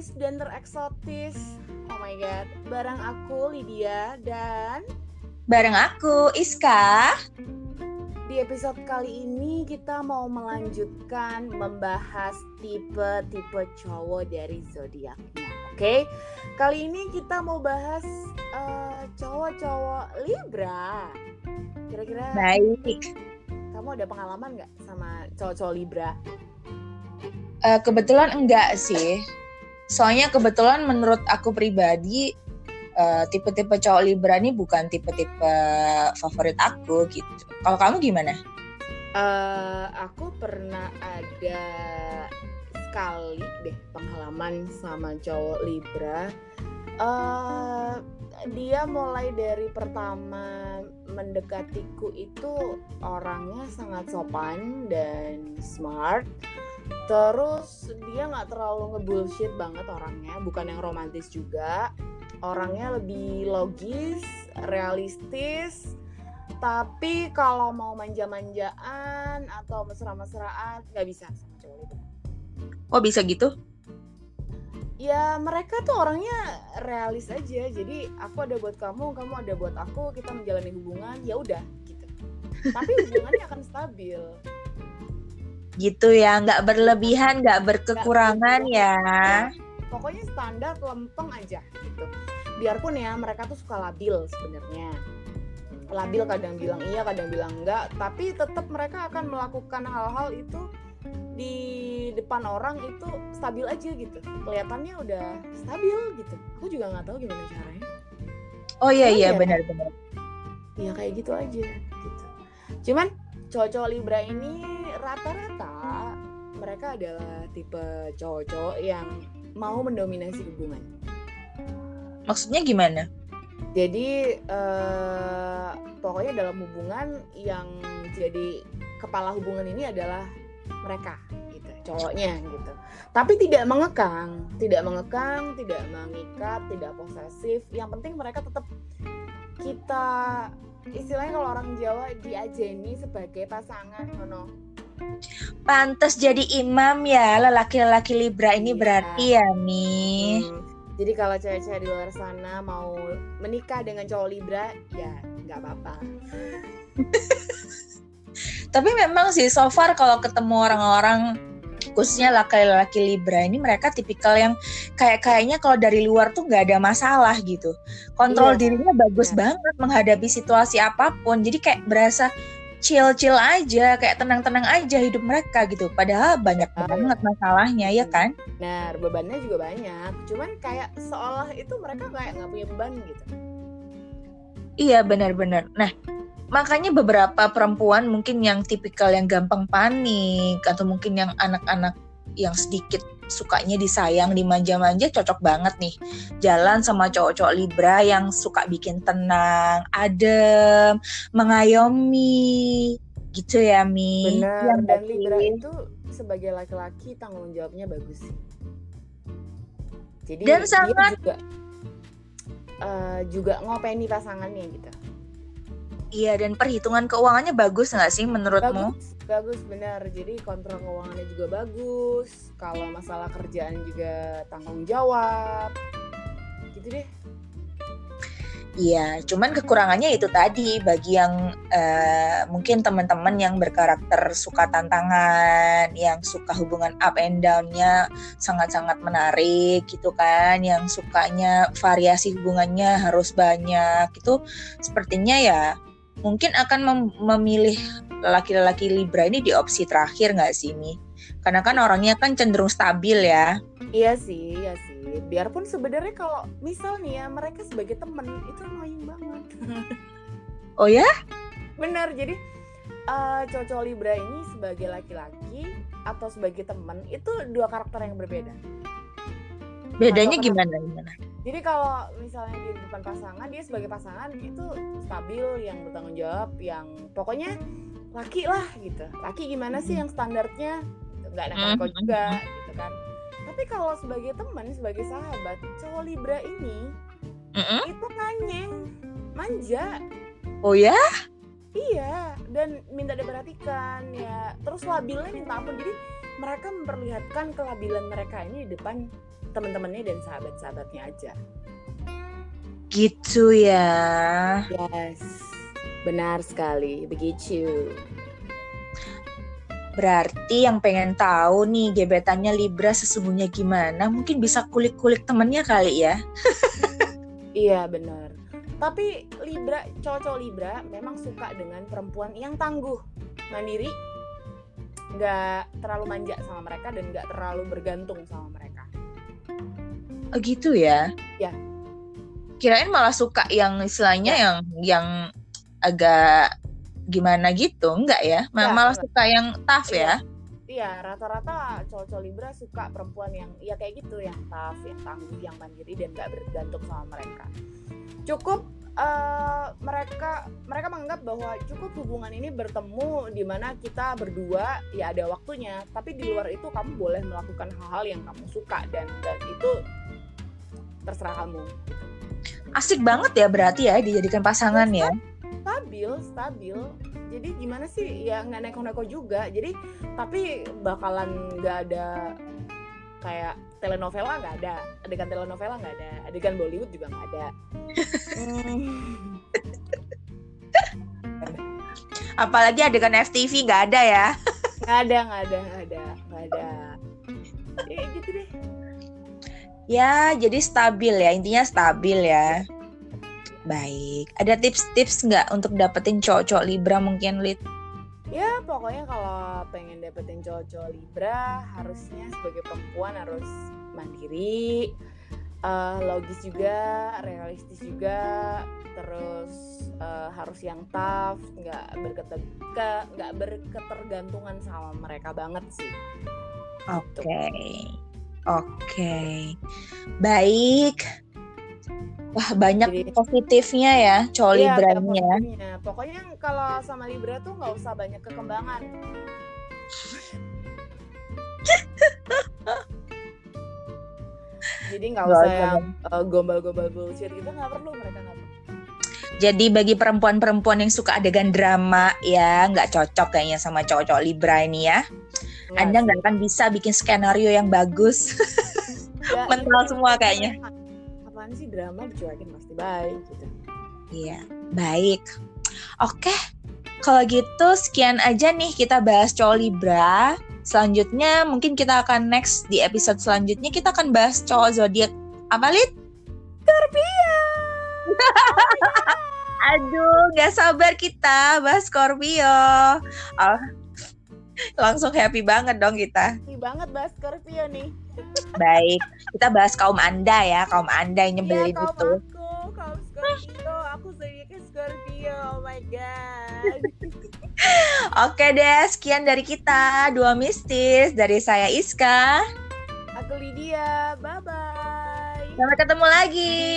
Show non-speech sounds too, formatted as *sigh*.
termanis dan tereksotis. Oh my god, bareng aku Lydia dan bareng aku Iska. Di episode kali ini kita mau melanjutkan membahas tipe-tipe cowok dari zodiaknya. Oke, okay? kali ini kita mau bahas uh, cowok-cowok Libra. Kira-kira baik. Kamu ada pengalaman nggak sama cowok-cowok Libra? Uh, kebetulan enggak sih. Soalnya kebetulan menurut aku pribadi uh, tipe-tipe cowok Libra ini bukan tipe-tipe favorit aku gitu. Kalau kamu gimana? Uh, aku pernah ada sekali deh pengalaman sama cowok Libra. Uh, dia mulai dari pertama mendekatiku itu orangnya sangat sopan dan smart Terus dia nggak terlalu ngebullshit banget orangnya, bukan yang romantis juga. Orangnya lebih logis, realistis. Tapi kalau mau manja-manjaan atau mesra-mesraan nggak bisa sama cowok itu. Oh bisa gitu? Ya mereka tuh orangnya realis aja. Jadi aku ada buat kamu, kamu ada buat aku, kita menjalani hubungan, ya udah gitu. Tapi hubungannya akan stabil gitu ya nggak berlebihan nggak berkekurangan gak ya. pokoknya standar lempeng aja gitu. Biarpun ya mereka tuh suka labil sebenarnya. Labil kadang bilang iya kadang bilang enggak tapi tetap mereka akan melakukan hal-hal itu di depan orang itu stabil aja gitu. Kelihatannya udah stabil gitu. Aku juga nggak tahu gimana caranya. Oh iya iya benar-benar ya kayak gitu aja gitu. Cuman cowok-cowok Libra ini rata-rata mereka adalah tipe cowok-cowok yang mau mendominasi hubungan. Maksudnya gimana? Jadi uh, pokoknya dalam hubungan yang jadi kepala hubungan ini adalah mereka gitu, cowoknya gitu. Tapi tidak mengekang, tidak mengekang, tidak mengikat, tidak posesif. Yang penting mereka tetap kita istilahnya kalau orang Jawa diajeni sebagai pasangan no Pantes jadi imam ya lelaki-lelaki Libra ini iya. berarti ya nih. Hmm. Jadi kalau cewek-cewek di luar sana mau menikah dengan cowok Libra ya nggak apa-apa. *laughs* Tapi memang sih so far kalau ketemu orang-orang khususnya laki-laki Libra ini mereka tipikal yang kayak kayaknya kalau dari luar tuh nggak ada masalah gitu kontrol iya, dirinya bagus iya. banget menghadapi situasi apa pun jadi kayak berasa chill-chill aja kayak tenang-tenang aja hidup mereka gitu. Padahal banyak banget masalahnya ya kan? Nah bebannya juga banyak. Cuman kayak seolah itu mereka kayak nggak punya beban gitu. Iya benar-benar nah makanya beberapa perempuan mungkin yang tipikal yang gampang panik atau mungkin yang anak-anak yang sedikit sukanya disayang dimanja-manja cocok banget nih. Jalan sama cowok-cowok Libra yang suka bikin tenang adem mengayomi gitu ya Mi. Benar yang dan Libra itu sebagai laki-laki tanggung jawabnya bagus sih. Jadi dan sangat juga uh, juga ngopeni pasangannya gitu. Iya dan perhitungan keuangannya bagus nggak sih menurutmu? Bagus, bagus benar. Jadi kontrol keuangannya juga bagus. Kalau masalah kerjaan juga tanggung jawab. Gitu deh. Iya, cuman kekurangannya itu tadi bagi yang uh, mungkin teman-teman yang berkarakter suka tantangan, yang suka hubungan up and down-nya sangat-sangat menarik gitu kan, yang sukanya variasi hubungannya harus banyak itu sepertinya ya mungkin akan mem memilih laki-laki Libra ini di opsi terakhir nggak sih Mi? Karena kan orangnya kan cenderung stabil ya. Iya sih, iya sih. Biarpun sebenarnya kalau misal nih ya mereka sebagai temen itu annoying banget. oh ya? Benar. Jadi uh, cowok Libra ini sebagai laki-laki atau sebagai temen itu dua karakter yang berbeda. Bedanya gimana gimana? Jadi kalau misalnya di depan pasangan dia sebagai pasangan itu stabil, yang bertanggung jawab, yang pokoknya laki lah gitu. Laki gimana sih yang standarnya nggak ada mm -hmm. juga gitu kan. Tapi kalau sebagai teman, sebagai sahabat, cowok Libra ini -hmm. itu nganyeng, manja. Oh ya? Iya, dan minta diperhatikan ya. Terus labilnya minta ampun. Jadi mereka memperlihatkan kelabilan mereka ini di depan teman-temannya dan sahabat-sahabatnya aja. Gitu ya. Yes, benar sekali, begitu. Berarti yang pengen tahu nih gebetannya Libra sesungguhnya gimana, mungkin bisa kulik-kulik temennya kali ya. *laughs* iya benar. Tapi Libra, cowok-cowok Libra memang suka dengan perempuan yang tangguh, mandiri, nggak terlalu manja sama mereka dan nggak terlalu bergantung sama mereka. Oh gitu ya? Ya. Kirain malah suka yang istilahnya ya. yang yang agak gimana gitu, enggak ya? ya malah enggak. suka yang tough iya. ya? Iya, rata-rata cowok-cowok Libra suka perempuan yang ya kayak gitu, yang tough, yang tangguh, yang mandiri dan gak bergantung sama mereka. Cukup uh, mereka mereka menganggap bahwa cukup hubungan ini bertemu di mana kita berdua ya ada waktunya, tapi di luar itu kamu boleh melakukan hal-hal yang kamu suka dan dan itu terserah kamu. Asik banget ya berarti ya dijadikan pasangan ya. Stabil stabil. Jadi gimana sih? Ya nggak neko-neko juga. Jadi tapi bakalan nggak ada kayak telenovela nggak ada adegan telenovela nggak ada adegan Bollywood juga nggak ada hmm. *laughs* apalagi adegan FTV nggak ada ya nggak ada nggak ada nggak ada nggak ada ya gitu deh ya jadi stabil ya intinya stabil ya Baik. Ada tips-tips nggak untuk dapetin cowok-cowok Libra mungkin, Lid? Ya, pokoknya kalau pengen dapetin cowok-cowok Libra, harusnya sebagai perempuan harus mandiri, uh, logis juga, realistis juga, terus uh, harus yang tough, nggak berketer nggak berketergantungan sama mereka banget sih. Oke, okay. oke, okay. baik. Wah banyak Jadi, positifnya ya cowok iya, Libra-nya. Pokoknya kalau sama Libra tuh nggak usah banyak kekembangan. Jadi nggak usah yang uh, gombal-gombal bullshit gitu nggak perlu mereka nggak perlu. Jadi bagi perempuan-perempuan yang suka adegan drama ya nggak cocok kayaknya sama cowok-cowok Libra ini ya. Nggak Anda nggak akan bisa bikin skenario yang bagus. Ya, *laughs* Mental semua kayaknya apaan sih drama dicuekin pasti baik gitu iya baik oke kalau gitu sekian aja nih kita bahas cowok Libra selanjutnya mungkin kita akan next di episode selanjutnya kita akan bahas cowok zodiak apa lid Scorpio *laughs* Aduh, gak sabar kita bahas Scorpio. Oh, langsung happy banget dong kita. Happy banget bahas Scorpio nih. Baik, kita bahas kaum Anda ya, kaum Anda yang nyebelin ya, itu. Aku, kaum Scorpio, aku zodiaknya Scorpio. Oh my god. Oke deh, sekian dari kita dua mistis dari saya Iska. Aku Lydia. Bye bye. Sampai ketemu lagi.